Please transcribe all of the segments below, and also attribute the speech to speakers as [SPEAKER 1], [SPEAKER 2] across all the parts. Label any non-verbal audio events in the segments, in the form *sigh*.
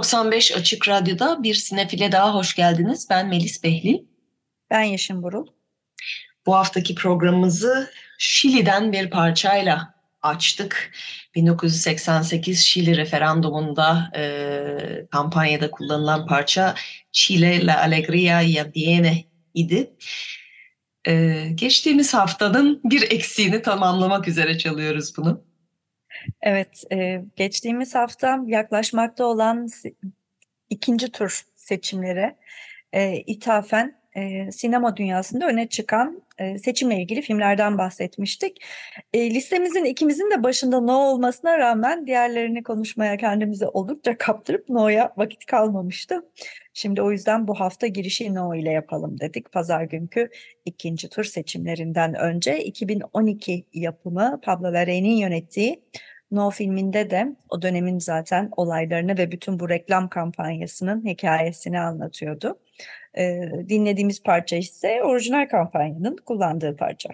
[SPEAKER 1] 95 Açık Radyo'da bir sinefile daha hoş geldiniz. Ben Melis Behli.
[SPEAKER 2] Ben Yeşim Burul.
[SPEAKER 1] Bu haftaki programımızı Şili'den bir parçayla açtık. 1988 Şili referandumunda e, kampanyada kullanılan parça Chile la alegría ya viene idi. E, geçtiğimiz haftanın bir eksiğini tamamlamak üzere çalıyoruz bunu.
[SPEAKER 2] Evet, e, geçtiğimiz hafta yaklaşmakta olan ikinci tur seçimlere e, ithafen e, sinema dünyasında öne çıkan e, seçimle ilgili filmlerden bahsetmiştik. E, listemizin ikimizin de başında No olmasına rağmen diğerlerini konuşmaya kendimizi oldukça kaptırıp No'ya vakit kalmamıştı. Şimdi o yüzden bu hafta girişi No ile yapalım dedik. Pazar günkü ikinci tur seçimlerinden önce 2012 yapımı Pablo Larraín'in yönettiği No filminde de o dönemin zaten olaylarını ve bütün bu reklam kampanyasının hikayesini anlatıyordu. Ee, dinlediğimiz parça ise orijinal kampanyanın kullandığı parça.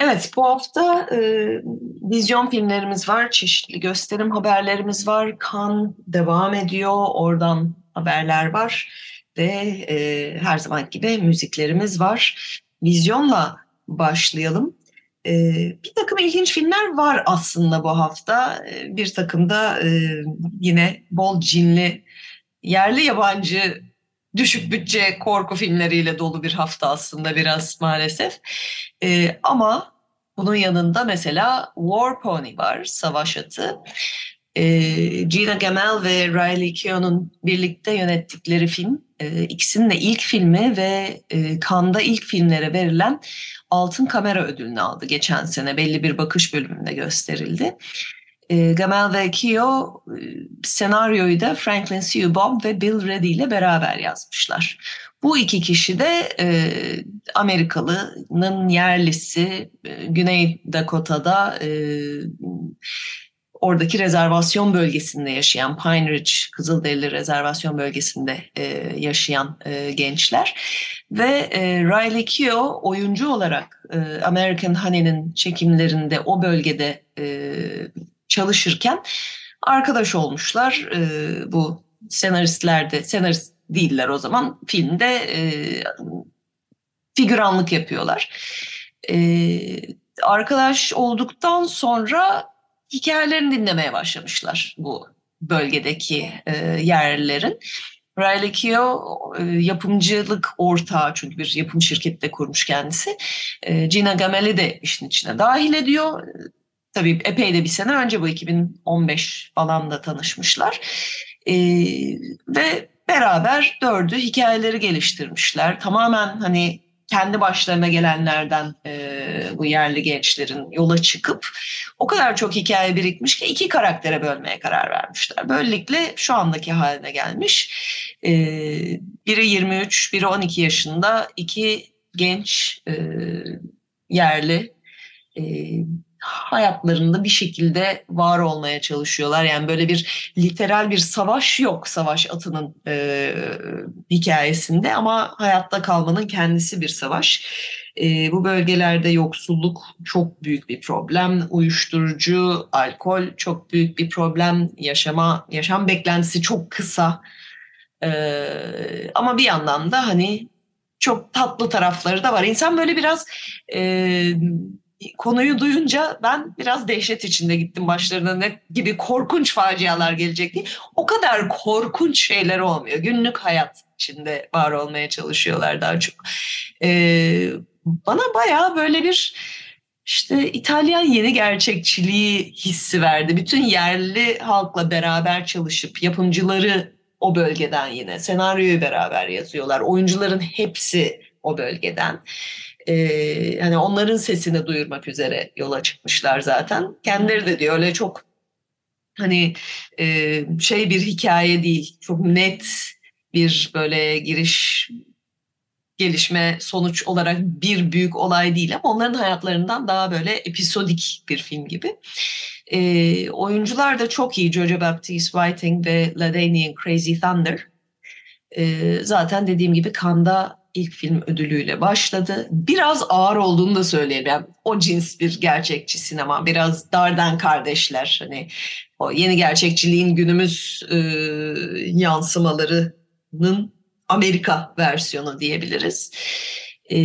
[SPEAKER 1] Evet bu hafta e, vizyon filmlerimiz var, çeşitli gösterim haberlerimiz var. Kan devam ediyor, oradan haberler var ve e, her zaman gibi müziklerimiz var. Vizyonla başlayalım. E, bir takım ilginç filmler var aslında bu hafta. E, bir takım da e, yine bol cinli yerli yabancı düşük bütçe korku filmleriyle dolu bir hafta aslında biraz maalesef. E, ama bunun yanında mesela War Pony var, Savaş Atı. E, Gina Gamel ve Riley Keough'un birlikte yönettikleri film. E, ikisinin de ilk filmi ve e, Cannes'da ilk filmlere verilen Altın Kamera ödülünü aldı geçen sene. Belli bir bakış bölümünde gösterildi. E, Gamel ve Keogh e, senaryoyu da Franklin Sue Bob ve Bill Reddy ile beraber yazmışlar. Bu iki kişi de e, Amerikalı'nın yerlisi e, Güney Dakota'da e, oradaki rezervasyon bölgesinde yaşayan Pine Ridge Kızılderili rezervasyon bölgesinde e, yaşayan e, gençler ve e, Riley Keough oyuncu olarak e, American Honey'nin çekimlerinde o bölgede e, çalışırken arkadaş olmuşlar. E, bu senaristler de senarist değiller o zaman filmde e, figüranlık yapıyorlar. E, arkadaş olduktan sonra hikayelerini dinlemeye başlamışlar bu bölgedeki e, yerlilerin. Riley Keough e, yapımcılık ortağı çünkü bir yapım şirketi de kurmuş kendisi. E, Gina Gamel'i de işin içine dahil ediyor. Tabii epey de bir sene önce bu 2015 falan da tanışmışlar. E, ve beraber dördü hikayeleri geliştirmişler. Tamamen hani kendi başlarına gelenlerden e, bu yerli gençlerin yola çıkıp o kadar çok hikaye birikmiş ki iki karaktere bölmeye karar vermişler. Böylelikle şu andaki haline gelmiş. E, biri 23, biri 12 yaşında iki genç e, yerli e, hayatlarında bir şekilde var olmaya çalışıyorlar. Yani böyle bir literal bir savaş yok savaş atının e, hikayesinde ama hayatta kalmanın kendisi bir savaş. E, bu bölgelerde yoksulluk çok büyük bir problem, uyuşturucu, alkol çok büyük bir problem, yaşama yaşam beklentisi çok kısa. E, ama bir yandan da hani çok tatlı tarafları da var. İnsan böyle biraz e, konuyu duyunca ben biraz dehşet içinde gittim başlarına ne gibi korkunç facialar gelecek diye. O kadar korkunç şeyler olmuyor. Günlük hayat içinde var olmaya çalışıyorlar daha çok. Ee, bana bayağı böyle bir işte İtalyan yeni gerçekçiliği hissi verdi. Bütün yerli halkla beraber çalışıp yapımcıları o bölgeden yine senaryoyu beraber yazıyorlar. Oyuncuların hepsi o bölgeden e, hani onların sesini duyurmak üzere yola çıkmışlar zaten. Kendileri de diyor öyle çok hani e, şey bir hikaye değil. Çok net bir böyle giriş gelişme sonuç olarak bir büyük olay değil ama onların hayatlarından daha böyle episodik bir film gibi. E, oyuncular da çok iyi. Jojo Baptiste Whiting ve Ladanian Crazy Thunder. E, zaten dediğim gibi Kanda ilk film ödülüyle başladı. Biraz ağır olduğunu da söyleyeyim. Yani o cins bir gerçekçi sinema. Biraz Darden kardeşler. Hani o yeni gerçekçiliğin günümüz e, yansımalarının Amerika versiyonu diyebiliriz. E,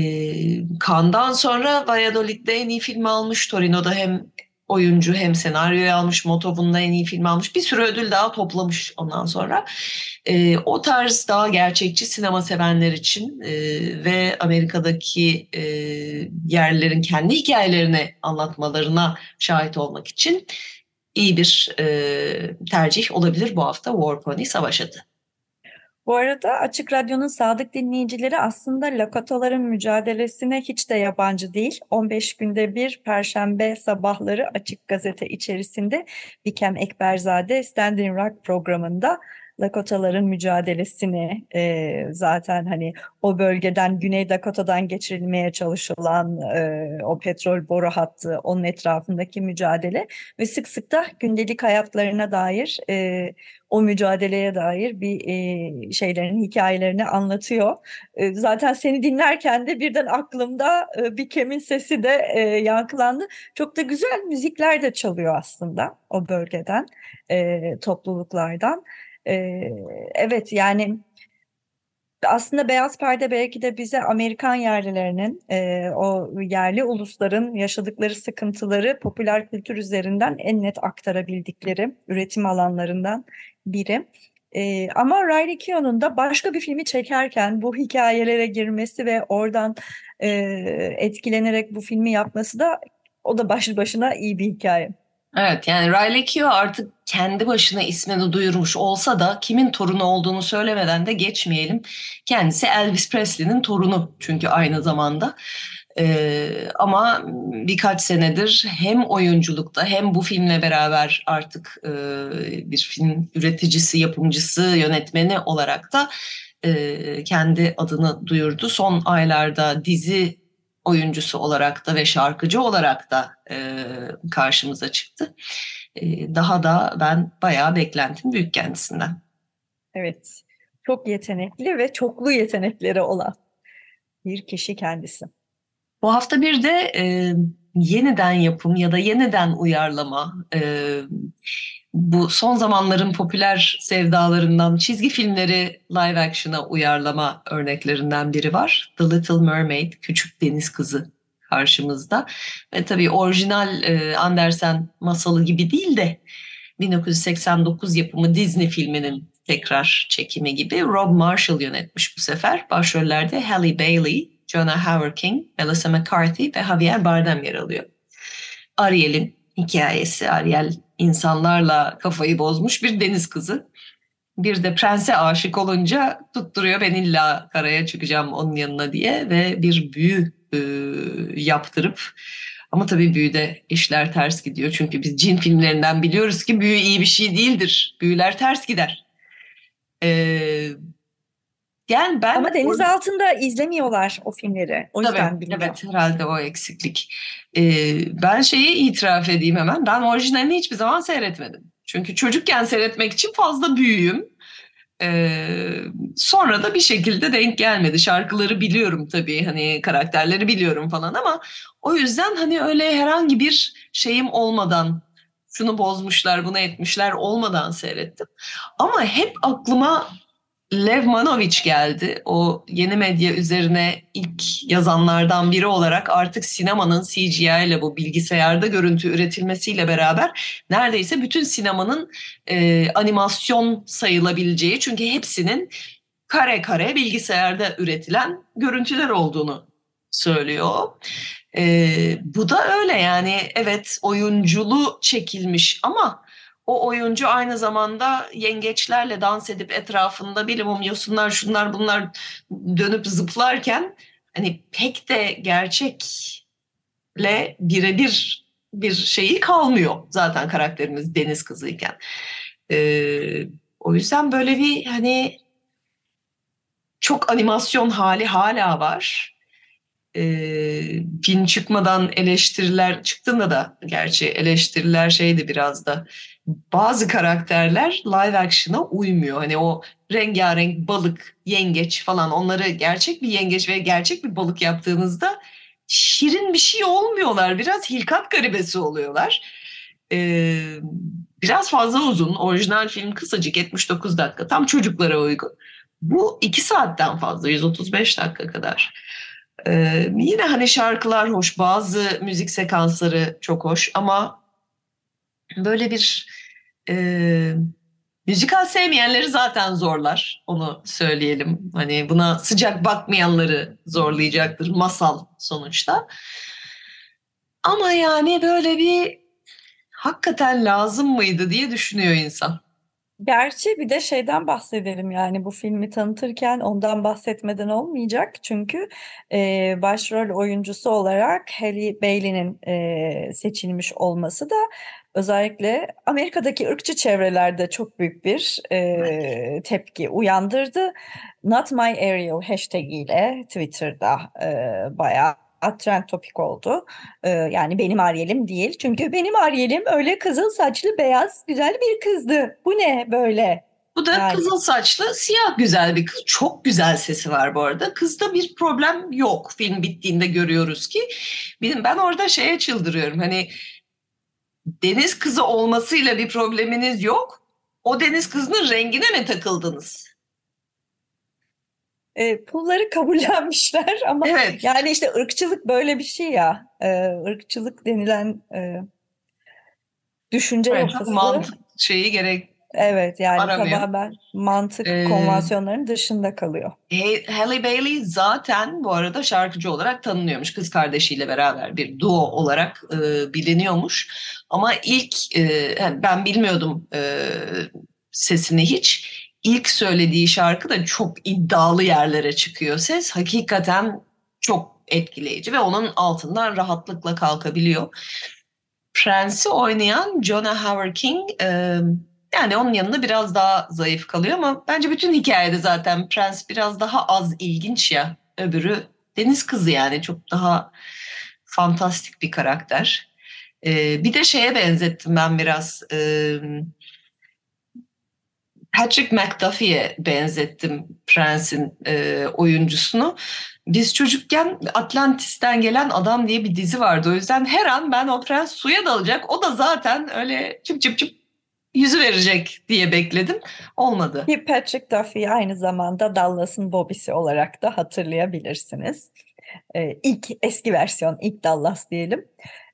[SPEAKER 1] Cannes'dan sonra Valladolid'de en iyi film almış. Torino'da hem oyuncu hem senaryoyu almış. Motovun'da en iyi film almış. Bir sürü ödül daha toplamış ondan sonra. E, o tarz daha gerçekçi sinema sevenler için e, ve Amerika'daki e, yerlerin kendi hikayelerini anlatmalarına şahit olmak için iyi bir e, tercih olabilir bu hafta War Pony Savaş adı.
[SPEAKER 2] Bu arada Açık Radyo'nun sadık dinleyicileri aslında Lakatoların mücadelesine hiç de yabancı değil. 15 günde bir Perşembe sabahları Açık Gazete içerisinde Bikem Ekberzade Standing Rock programında Lakotaların mücadelesini e, zaten hani o bölgeden Güney Dakota'dan geçirilmeye çalışılan e, o petrol boru hattı onun etrafındaki mücadele ve sık sık da gündelik hayatlarına dair e, o mücadeleye dair bir e, şeylerin hikayelerini anlatıyor. E, zaten seni dinlerken de birden aklımda e, bir kemin sesi de e, yankılandı. Çok da güzel müzikler de çalıyor aslında o bölgeden, e, topluluklardan. Ee, evet yani aslında Beyaz Perde belki de bize Amerikan yerlilerinin, e, o yerli ulusların yaşadıkları sıkıntıları popüler kültür üzerinden en net aktarabildikleri üretim alanlarından biri. E, ama Riley Keough'un da başka bir filmi çekerken bu hikayelere girmesi ve oradan e, etkilenerek bu filmi yapması da o da başlı başına iyi bir hikaye.
[SPEAKER 1] Evet yani Riley Keough artık kendi başına ismini duyurmuş olsa da kimin torunu olduğunu söylemeden de geçmeyelim. Kendisi Elvis Presley'nin torunu çünkü aynı zamanda. Ee, ama birkaç senedir hem oyunculukta hem bu filmle beraber artık e, bir film üreticisi, yapımcısı, yönetmeni olarak da e, kendi adını duyurdu. Son aylarda dizi oyuncusu olarak da ve şarkıcı olarak da e, karşımıza çıktı. E, daha da ben bayağı beklentim büyük kendisinden.
[SPEAKER 2] Evet, çok yetenekli ve çoklu yetenekleri olan bir kişi kendisi.
[SPEAKER 1] Bu hafta bir de e, yeniden yapım ya da yeniden uyarlama e, bu son zamanların popüler sevdalarından çizgi filmleri live action'a uyarlama örneklerinden biri var. The Little Mermaid, Küçük Deniz Kızı karşımızda. Ve tabii orijinal e, Andersen masalı gibi değil de 1989 yapımı Disney filminin tekrar çekimi gibi Rob Marshall yönetmiş bu sefer. Başrollerde Halle Bailey, Jonah Hauer-King, Melissa McCarthy ve Javier Bardem yer alıyor. Ariel'in hikayesi. Ariel insanlarla kafayı bozmuş bir deniz kızı. Bir de prense aşık olunca tutturuyor ben illa karaya çıkacağım onun yanına diye ve bir büyü e, yaptırıp ama tabii büyüde işler ters gidiyor. Çünkü biz cin filmlerinden biliyoruz ki büyü iyi bir şey değildir. Büyüler ters gider. Ee,
[SPEAKER 2] yani ben Ama deniz o... altında izlemiyorlar o filmleri. O yüzden
[SPEAKER 1] Tabii, bilmiyorum. Evet herhalde o eksiklik. Ee, ben şeyi itiraf edeyim hemen. Ben orijinalini hiçbir zaman seyretmedim. Çünkü çocukken seyretmek için fazla büyüğüm. Ee, sonra da bir şekilde denk gelmedi. Şarkıları biliyorum tabii hani karakterleri biliyorum falan ama o yüzden hani öyle herhangi bir şeyim olmadan şunu bozmuşlar bunu etmişler olmadan seyrettim. Ama hep aklıma Lev Manovic geldi. O yeni medya üzerine ilk yazanlardan biri olarak artık sinemanın CGI ile bu bilgisayarda görüntü üretilmesiyle beraber neredeyse bütün sinemanın e, animasyon sayılabileceği çünkü hepsinin kare kare bilgisayarda üretilen görüntüler olduğunu söylüyor. E, bu da öyle yani evet oyunculu çekilmiş ama o oyuncu aynı zamanda yengeçlerle dans edip etrafında bilimum yosunlar şunlar bunlar dönüp zıplarken hani pek de gerçekle birebir bir şeyi kalmıyor zaten karakterimiz deniz kızıyken. Ee, o yüzden böyle bir hani çok animasyon hali hala var. Ee, film çıkmadan eleştiriler çıktığında da gerçi eleştiriler şeydi biraz da bazı karakterler live action'a uymuyor. Hani o rengarenk balık, yengeç falan onları gerçek bir yengeç ve gerçek bir balık yaptığınızda şirin bir şey olmuyorlar. Biraz hilkat garibesi oluyorlar. Ee, biraz fazla uzun. Orijinal film kısacık 79 dakika. Tam çocuklara uygun. Bu 2 saatten fazla 135 dakika kadar. Ee, yine hani şarkılar hoş. Bazı müzik sekansları çok hoş ama böyle bir e, müzikal sevmeyenleri zaten zorlar. Onu söyleyelim. Hani buna sıcak bakmayanları zorlayacaktır. Masal sonuçta. Ama yani böyle bir hakikaten lazım mıydı diye düşünüyor insan.
[SPEAKER 2] Gerçi bir de şeyden bahsedelim yani bu filmi tanıtırken ondan bahsetmeden olmayacak. Çünkü e, başrol oyuncusu olarak Halle Bailey'nin e, seçilmiş olması da özellikle Amerika'daki ırkçı çevrelerde çok büyük bir e, tepki uyandırdı. Not My Area hashtag ile Twitter'da e, bayağı trend topik oldu. Ee, yani benim Ariel'im değil. Çünkü *laughs* benim Ariel'im öyle kızıl saçlı beyaz güzel bir kızdı. Bu ne böyle?
[SPEAKER 1] Bu da yani. kızıl saçlı siyah güzel bir kız. Çok güzel sesi var bu arada. Kızda bir problem yok. Film bittiğinde görüyoruz ki. Benim ben orada şeye çıldırıyorum. Hani deniz kızı olmasıyla bir probleminiz yok. O deniz kızının rengine mi takıldınız?
[SPEAKER 2] E, pulları kabullenmişler ama evet. yani işte ırkçılık böyle bir şey ya e, ırkçılık denilen e, düşünce evet, yapısı
[SPEAKER 1] mantık şeyi gerek
[SPEAKER 2] Evet yani aramıyor. tamamen mantık ee, konvansiyonlarının dışında kalıyor.
[SPEAKER 1] Halle Bailey zaten bu arada şarkıcı olarak tanınıyormuş. Kız kardeşiyle beraber bir duo olarak e, biliniyormuş. Ama ilk e, ben bilmiyordum e, sesini hiç ilk söylediği şarkı da çok iddialı yerlere çıkıyor ses. Hakikaten çok etkileyici ve onun altından rahatlıkla kalkabiliyor. Prensi oynayan Jonah Howard King e, yani onun yanında biraz daha zayıf kalıyor ama bence bütün hikayede zaten Prens biraz daha az ilginç ya. Öbürü deniz kızı yani çok daha fantastik bir karakter. E, bir de şeye benzettim ben biraz. E, Patrick McDuffie'ye benzettim Prens'in e, oyuncusunu. Biz çocukken Atlantis'ten gelen adam diye bir dizi vardı. O yüzden her an ben o prens suya dalacak. O da zaten öyle çıp çıp çıp yüzü verecek diye bekledim. Olmadı.
[SPEAKER 2] Patrick Duffy aynı zamanda Dallas'ın Bobby'si olarak da hatırlayabilirsiniz. Ee, ilk eski versiyon, ilk Dallas diyelim.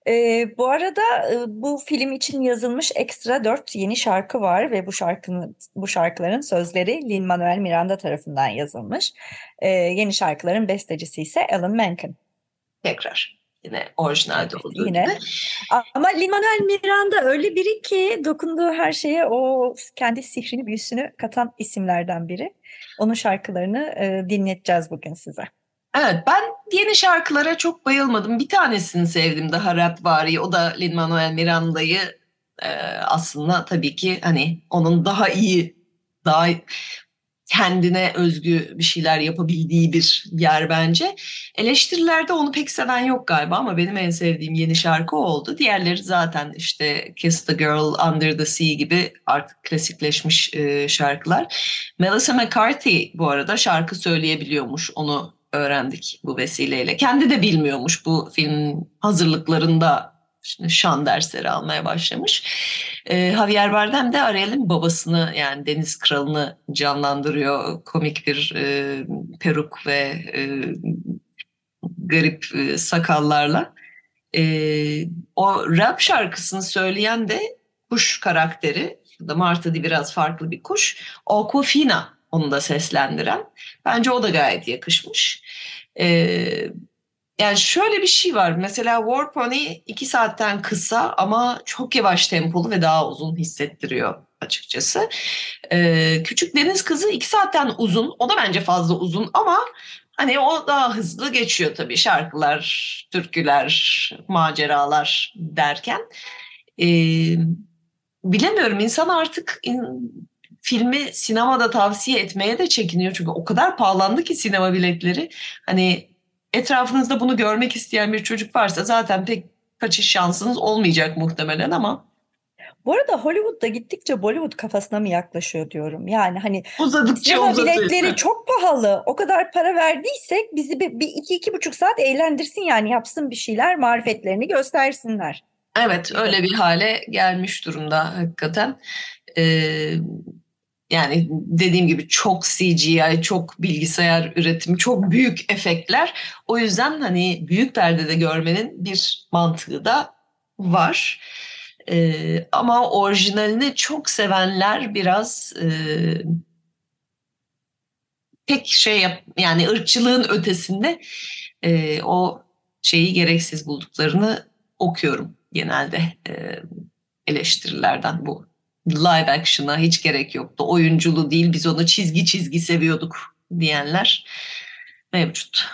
[SPEAKER 2] E, bu arada e, bu film için yazılmış ekstra dört yeni şarkı var ve bu şarkının bu şarkıların sözleri Lin Manuel Miranda tarafından yazılmış. E, yeni şarkıların bestecisi ise Alan Menken.
[SPEAKER 1] Tekrar yine orijinalde olduğu
[SPEAKER 2] yine.
[SPEAKER 1] gibi.
[SPEAKER 2] Ama Lin Manuel Miranda öyle biri ki dokunduğu her şeye o kendi sihrini büyüsünü katan isimlerden biri. Onun şarkılarını e, dinleteceğiz bugün size.
[SPEAKER 1] Evet ben yeni şarkılara çok bayılmadım. Bir tanesini sevdim daha rap vari. O da Lin-Manuel Miranda'yı e, aslında tabii ki hani onun daha iyi, daha kendine özgü bir şeyler yapabildiği bir yer bence. Eleştirilerde onu pek seven yok galiba ama benim en sevdiğim yeni şarkı oldu. Diğerleri zaten işte Kiss the Girl, Under the Sea gibi artık klasikleşmiş e, şarkılar. Melissa McCarthy bu arada şarkı söyleyebiliyormuş. Onu öğrendik bu vesileyle. Kendi de bilmiyormuş bu film hazırlıklarında şimdi şan dersleri almaya başlamış. E, Javier Bardem de Ariel'in babasını yani Deniz Kralı'nı canlandırıyor. Komik bir e, peruk ve e, garip e, sakallarla. E, o rap şarkısını söyleyen de kuş karakteri. Da Marta'da biraz farklı bir kuş. Okofina onu da seslendiren. Bence o da gayet yakışmış. Ee, yani şöyle bir şey var. Mesela War Pony iki saatten kısa ama çok yavaş tempolu ve daha uzun hissettiriyor açıkçası. Ee, Küçük Deniz Kızı iki saatten uzun. O da bence fazla uzun ama Hani o daha hızlı geçiyor tabii şarkılar, türküler, maceralar derken. Ee, bilemiyorum insan artık in, filmi sinemada tavsiye etmeye de çekiniyor. Çünkü o kadar pahalandı ki sinema biletleri. Hani etrafınızda bunu görmek isteyen bir çocuk varsa zaten pek kaçış şansınız olmayacak muhtemelen ama
[SPEAKER 2] bu arada Hollywood'da gittikçe Bollywood kafasına mı yaklaşıyor diyorum. Yani hani
[SPEAKER 1] uzadıkça
[SPEAKER 2] sinema
[SPEAKER 1] uzatıyor.
[SPEAKER 2] biletleri çok pahalı. O kadar para verdiysek bizi bir, bir iki iki buçuk saat eğlendirsin yani yapsın bir şeyler marifetlerini göstersinler.
[SPEAKER 1] Evet öyle bir hale gelmiş durumda hakikaten. Ee, yani dediğim gibi çok CGI, çok bilgisayar üretimi, çok büyük efektler. O yüzden hani büyük perdede görmenin bir mantığı da var. Ee, ama orijinalini çok sevenler biraz e, pek şey yap yani ırkçılığın ötesinde e, o şeyi gereksiz bulduklarını okuyorum genelde e, eleştirilerden bu live action'a hiç gerek yoktu. Oyunculu değil biz onu çizgi çizgi seviyorduk diyenler mevcut.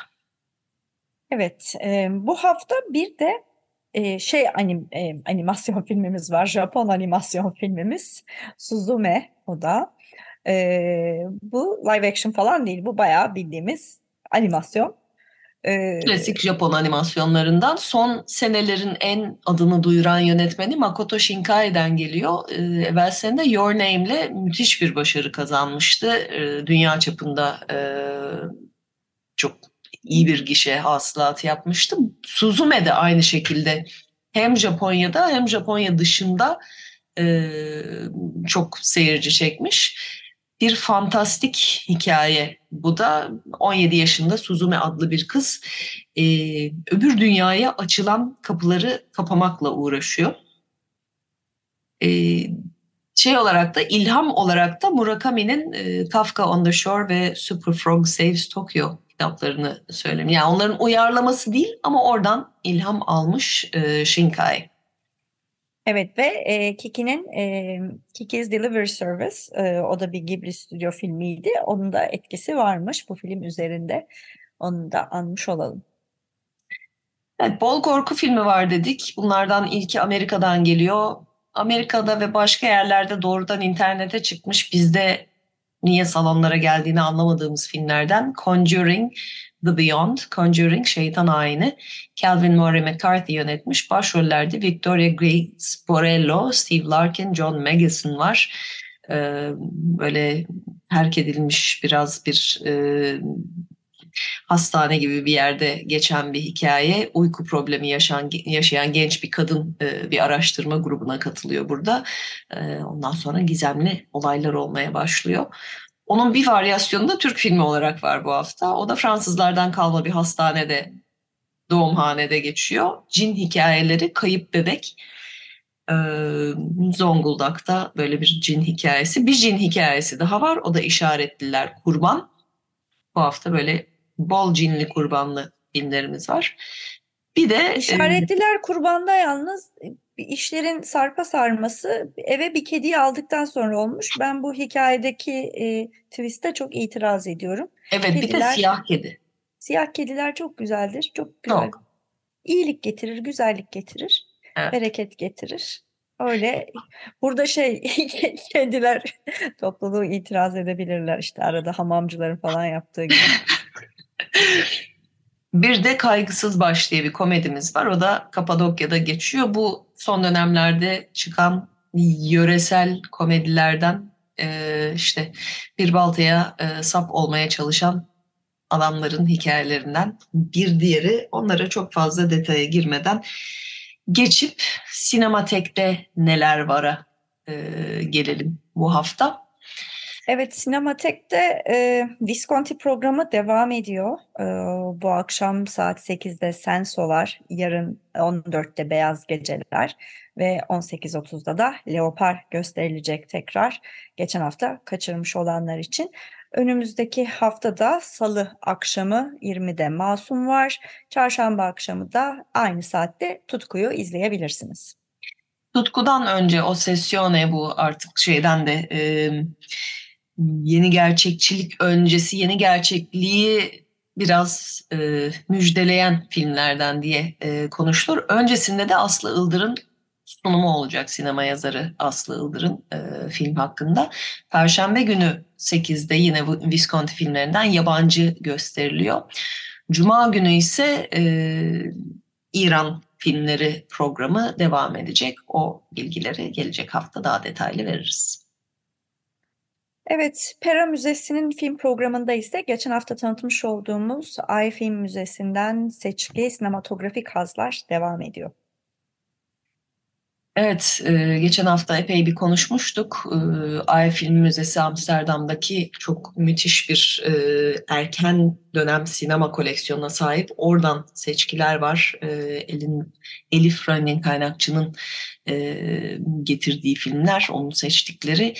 [SPEAKER 2] Evet e, bu hafta bir de e, şey anim, e, animasyon filmimiz var. Japon animasyon filmimiz. Suzume o da. E, bu live action falan değil. Bu bayağı bildiğimiz animasyon.
[SPEAKER 1] Klasik Japon animasyonlarından son senelerin en adını duyuran yönetmeni Makoto Shinkai'den geliyor. E, evvel sene Your Name'le müthiş bir başarı kazanmıştı. E, dünya çapında e, çok iyi bir gişe hasılatı yapmıştı. Suzume de aynı şekilde hem Japonya'da hem Japonya dışında e, çok seyirci çekmiş. Bir fantastik hikaye bu da 17 yaşında Suzume adlı bir kız e, öbür dünyaya açılan kapıları kapamakla uğraşıyor. E, şey olarak da ilham olarak da Murakami'nin e, Kafka on the Shore ve Super Frog Saves Tokyo kitaplarını söyleyeyim. Yani onların uyarlaması değil ama oradan ilham almış e, Shinkai.
[SPEAKER 2] Evet ve e, Kiki'nin e, Kiki's Delivery Service e, o da bir Ghibli stüdyo filmiydi. Onun da etkisi varmış bu film üzerinde. Onu da anmış olalım.
[SPEAKER 1] Evet, bol korku filmi var dedik. Bunlardan ilki Amerika'dan geliyor. Amerika'da ve başka yerlerde doğrudan internete çıkmış. Bizde niye salonlara geldiğini anlamadığımız filmlerden Conjuring The Beyond, Conjuring Şeytan Ayini Calvin Murray McCarthy yönetmiş. Başrollerde Victoria Grace Borello, Steve Larkin, John Magison var. Ee, böyle terk edilmiş biraz bir e, hastane gibi bir yerde geçen bir hikaye. Uyku problemi yaşayan, yaşayan genç bir kadın e, bir araştırma grubuna katılıyor burada. E, ondan sonra gizemli olaylar olmaya başlıyor. Onun bir varyasyonu da Türk filmi olarak var bu hafta. O da Fransızlardan kalma bir hastanede, doğumhanede geçiyor. Cin hikayeleri, kayıp bebek. Zonguldak'ta böyle bir cin hikayesi. Bir cin hikayesi daha var. O da işaretliler kurban. Bu hafta böyle bol cinli kurbanlı filmlerimiz var. Bir de
[SPEAKER 2] işaretliler e, kurbanda yalnız işlerin sarpa sarması eve bir kediyi aldıktan sonra olmuş. Ben bu hikayedeki e, twist'e çok itiraz ediyorum.
[SPEAKER 1] Evet kediler, bir de siyah kedi.
[SPEAKER 2] Siyah kediler çok güzeldir. Çok güzel. Çok. İyilik getirir, güzellik getirir. Evet. Bereket getirir. Öyle burada şey *laughs* kediler topluluğu itiraz edebilirler işte arada hamamcıların falan yaptığı gibi. *laughs*
[SPEAKER 1] Bir de Kaygısız Baş diye bir komedimiz var. O da Kapadokya'da geçiyor. Bu son dönemlerde çıkan yöresel komedilerden e, işte bir baltaya e, sap olmaya çalışan adamların hikayelerinden bir diğeri. Onlara çok fazla detaya girmeden geçip sinematekte neler vara e, gelelim bu hafta.
[SPEAKER 2] Evet, Sinematek'te e, Visconti programı devam ediyor. E, bu akşam saat 8'de Sensolar, yarın 14'te Beyaz Geceler ve 18.30'da da Leopar gösterilecek tekrar. Geçen hafta kaçırmış olanlar için. Önümüzdeki haftada salı akşamı 20'de Masum var. Çarşamba akşamı da aynı saatte Tutku'yu izleyebilirsiniz.
[SPEAKER 1] Tutku'dan önce o sesyone bu artık şeyden de... E, yeni gerçekçilik öncesi yeni gerçekliği biraz e, müjdeleyen filmlerden diye e, konuşulur. Öncesinde de Aslı Ildır'ın sunumu olacak sinema yazarı Aslı Ildır'ın e, film hakkında. Perşembe günü 8'de yine Visconti filmlerinden yabancı gösteriliyor. Cuma günü ise e, İran filmleri programı devam edecek. O bilgileri gelecek hafta daha detaylı veririz.
[SPEAKER 2] Evet, Pera Müzesi'nin film programında ise geçen hafta tanıtmış olduğumuz Ay Film Müzesi'nden seçki sinematografik hazlar devam ediyor.
[SPEAKER 1] Evet, e, geçen hafta epey bir konuşmuştuk. E, Ay Film Müzesi Amsterdam'daki çok müthiş bir e, erken dönem sinema koleksiyonuna sahip. Oradan seçkiler var. Elin Elif Rangin kaynakçının getirdiği filmler, onun seçtikleri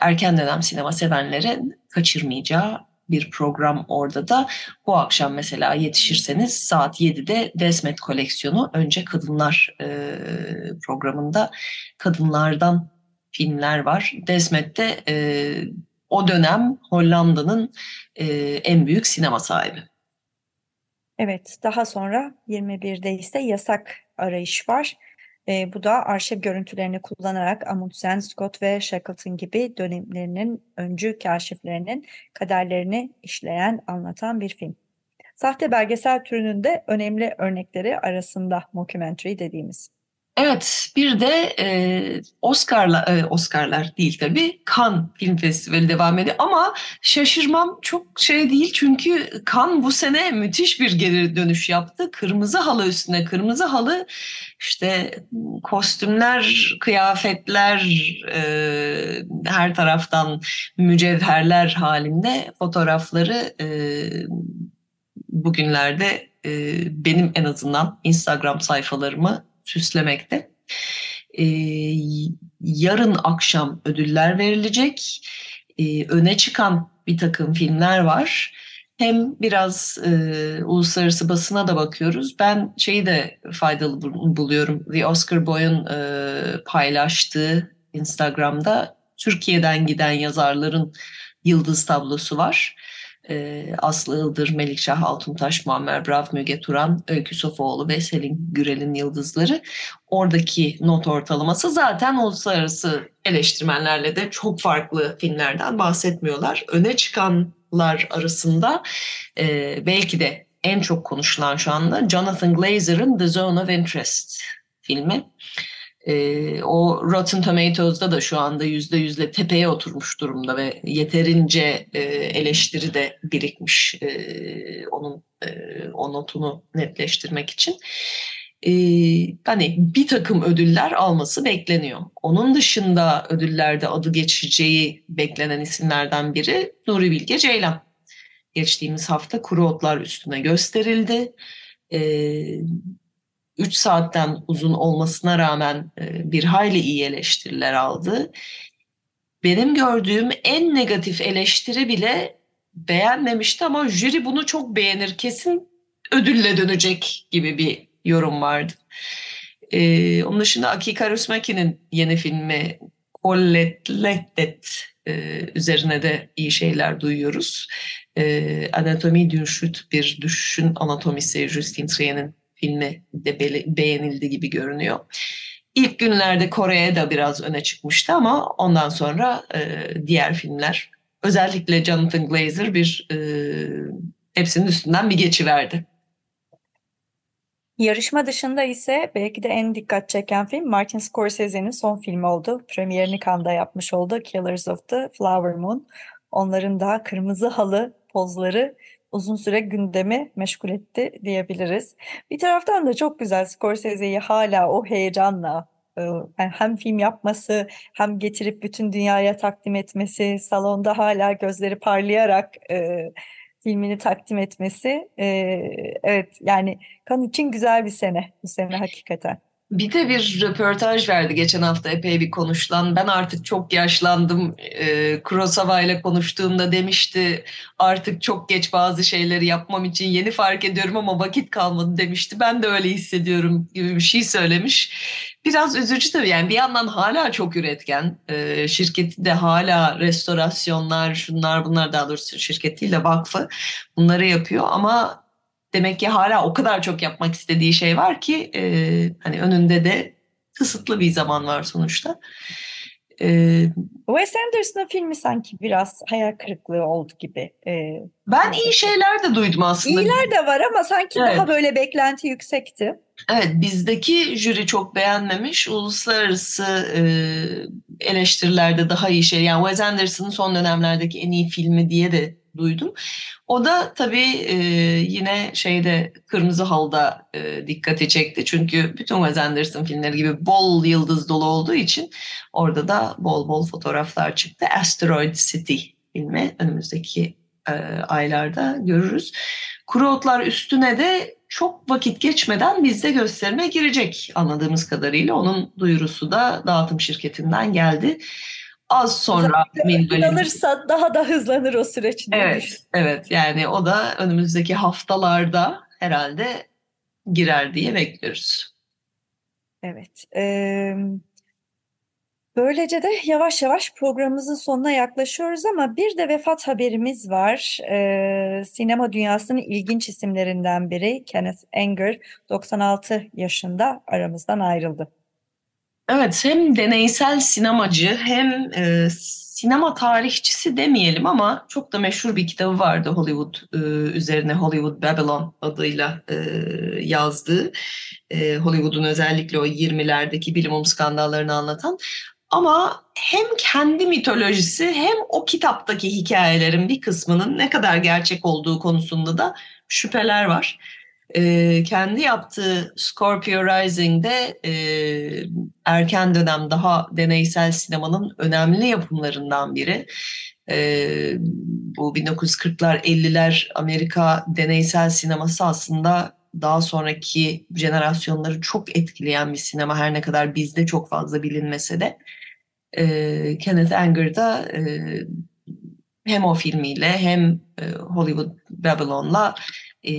[SPEAKER 1] erken dönem sinema sevenlerin kaçırmayacağı bir program orada da. Bu akşam mesela yetişirseniz saat 7'de Desmet koleksiyonu önce kadınlar e, programında kadınlardan filmler var. Desmet'te e, o dönem Hollanda'nın e, en büyük sinema sahibi.
[SPEAKER 2] Evet, daha sonra 21'de ise yasak arayış var. E, bu da arşiv görüntülerini kullanarak Amundsen, Scott ve Shackleton gibi dönemlerinin öncü kaşiflerinin kaderlerini işleyen, anlatan bir film. Sahte belgesel türünün de önemli örnekleri arasında mockumentary dediğimiz.
[SPEAKER 1] Evet, bir de e, Oscar'la e, Oscar'lar değil tabii. Cannes Film Festivali devam ediyor ama şaşırmam çok şey değil çünkü Cannes bu sene müthiş bir geri dönüş yaptı. Kırmızı halı üstüne kırmızı halı işte kostümler, kıyafetler e, her taraftan mücevherler halinde fotoğrafları e, bugünlerde e, benim en azından Instagram sayfalarımı süslemekte. E, yarın akşam ödüller verilecek. E, öne çıkan bir takım filmler var. Hem biraz e, uluslararası basına da bakıyoruz. Ben şeyi de faydalı buluyorum. The Oscar Boy'un e, paylaştığı Instagram'da Türkiye'den giden yazarların yıldız tablosu var e, Aslı Ildır, Melikşah Altuntaş, Muammer Brav, Müge Turan, Öykü Sofoğlu ve Selin Gürel'in yıldızları. Oradaki not ortalaması zaten uluslararası eleştirmenlerle de çok farklı filmlerden bahsetmiyorlar. Öne çıkanlar arasında e, belki de en çok konuşulan şu anda Jonathan Glazer'ın The Zone of Interest filmi. E, o Rotten Tomatoes'da da şu anda yüzde yüzle tepeye oturmuş durumda ve yeterince e, eleştiri de birikmiş e, onun e, o notunu netleştirmek için. E, hani bir takım ödüller alması bekleniyor. Onun dışında ödüllerde adı geçeceği beklenen isimlerden biri Nuri Bilge Ceylan. Geçtiğimiz hafta kuru otlar üstüne gösterildi. E, 3 saatten uzun olmasına rağmen e, bir hayli iyi eleştiriler aldı. Benim gördüğüm en negatif eleştiri bile beğenmemişti ama jüri bunu çok beğenir kesin ödülle dönecek gibi bir yorum vardı. Ee, onun dışında Aki Karusmaki'nin yeni filmi Collettet e, üzerine de iyi şeyler duyuyoruz. E, Anatomi Dünşüt bir düşüşün anatomisi Justin Trien'in filmi de beğenildi gibi görünüyor. İlk günlerde Kore'ye de biraz öne çıkmıştı ama ondan sonra e, diğer filmler özellikle Jonathan Glazer bir e, hepsinin üstünden bir geçiverdi.
[SPEAKER 2] Yarışma dışında ise belki de en dikkat çeken film Martin Scorsese'nin son filmi oldu. Premierini Cannes'da yapmış oldu Killers of the Flower Moon. Onların da kırmızı halı pozları uzun süre gündemi meşgul etti diyebiliriz. Bir taraftan da çok güzel Scorsese'yi hala o heyecanla e, yani hem film yapması hem getirip bütün dünyaya takdim etmesi, salonda hala gözleri parlayarak e, filmini takdim etmesi. E, evet yani kan için güzel bir sene bu sene hakikaten.
[SPEAKER 1] Bir de bir röportaj verdi geçen hafta epey bir konuşulan. Ben artık çok yaşlandım. E, Kurosawa ile konuştuğumda demişti artık çok geç bazı şeyleri yapmam için yeni fark ediyorum ama vakit kalmadı demişti. Ben de öyle hissediyorum gibi bir şey söylemiş. Biraz üzücü tabii yani bir yandan hala çok üretken. E, şirketi de hala restorasyonlar şunlar bunlar daha doğrusu şirket değil de vakfı bunları yapıyor ama demek ki hala o kadar çok yapmak istediği şey var ki e, hani önünde de kısıtlı bir zaman var sonuçta.
[SPEAKER 2] E, Wes Anderson'ın filmi sanki biraz hayal kırıklığı oldu gibi. E,
[SPEAKER 1] ben iyi şeyler de duydum aslında.
[SPEAKER 2] İyiler de var ama sanki evet. daha böyle beklenti yüksekti.
[SPEAKER 1] Evet bizdeki jüri çok beğenmemiş. Uluslararası e, eleştirilerde daha iyi şey. Yani Wes Anderson'ın son dönemlerdeki en iyi filmi diye de duydum. O da tabii e, yine şeyde Kırmızı Hal'da e, dikkati çekti. Çünkü bütün Wes Anderson filmleri gibi bol yıldız dolu olduğu için orada da bol bol fotoğraflar çıktı. Asteroid City filmi önümüzdeki e, aylarda görürüz. Kuru Otlar üstüne de çok vakit geçmeden bizde gösterime girecek anladığımız kadarıyla. Onun duyurusu da dağıtım şirketinden geldi az sonra
[SPEAKER 2] alırsa daha da hızlanır o süreç.
[SPEAKER 1] Evet, evet. Yani o da önümüzdeki haftalarda herhalde girer diye bekliyoruz.
[SPEAKER 2] Evet. E, böylece de yavaş yavaş programımızın sonuna yaklaşıyoruz ama bir de vefat haberimiz var. E, sinema dünyasının ilginç isimlerinden biri Kenneth Anger 96 yaşında aramızdan ayrıldı.
[SPEAKER 1] Evet hem deneysel sinemacı hem e, sinema tarihçisi demeyelim ama çok da meşhur bir kitabı vardı Hollywood e, üzerine Hollywood Babylon adıyla e, yazdığı. E, Hollywood'un özellikle o 20'lerdeki bilimum skandallarını anlatan. Ama hem kendi mitolojisi hem o kitaptaki hikayelerin bir kısmının ne kadar gerçek olduğu konusunda da şüpheler var e, kendi yaptığı Scorpio Rising'de e, erken dönem daha deneysel sinemanın önemli yapımlarından biri. E, bu 1940'lar 50'ler Amerika deneysel sineması aslında daha sonraki jenerasyonları çok etkileyen bir sinema her ne kadar bizde çok fazla bilinmese de e, Kenneth Anger da e, hem o filmiyle hem e, Hollywood Babylon'la e,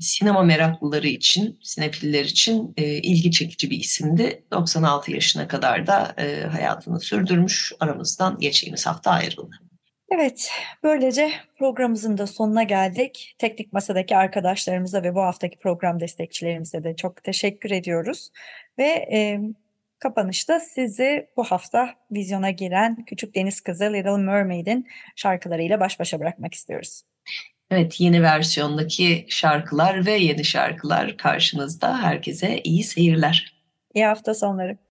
[SPEAKER 1] sinema meraklıları için, sinefiller için e, ilgi çekici bir isimdi. 96 yaşına kadar da e, hayatını sürdürmüş. Aramızdan geçtiğimiz hafta ayrıldı.
[SPEAKER 2] Evet, böylece programımızın da sonuna geldik. Teknik Masa'daki arkadaşlarımıza ve bu haftaki program destekçilerimize de çok teşekkür ediyoruz. Ve e, kapanışta sizi bu hafta vizyona giren Küçük Deniz Kızı Little Mermaid'in şarkılarıyla baş başa bırakmak istiyoruz.
[SPEAKER 1] Evet yeni versiyondaki şarkılar ve yeni şarkılar karşınızda. Herkese iyi seyirler.
[SPEAKER 2] İyi hafta sonları.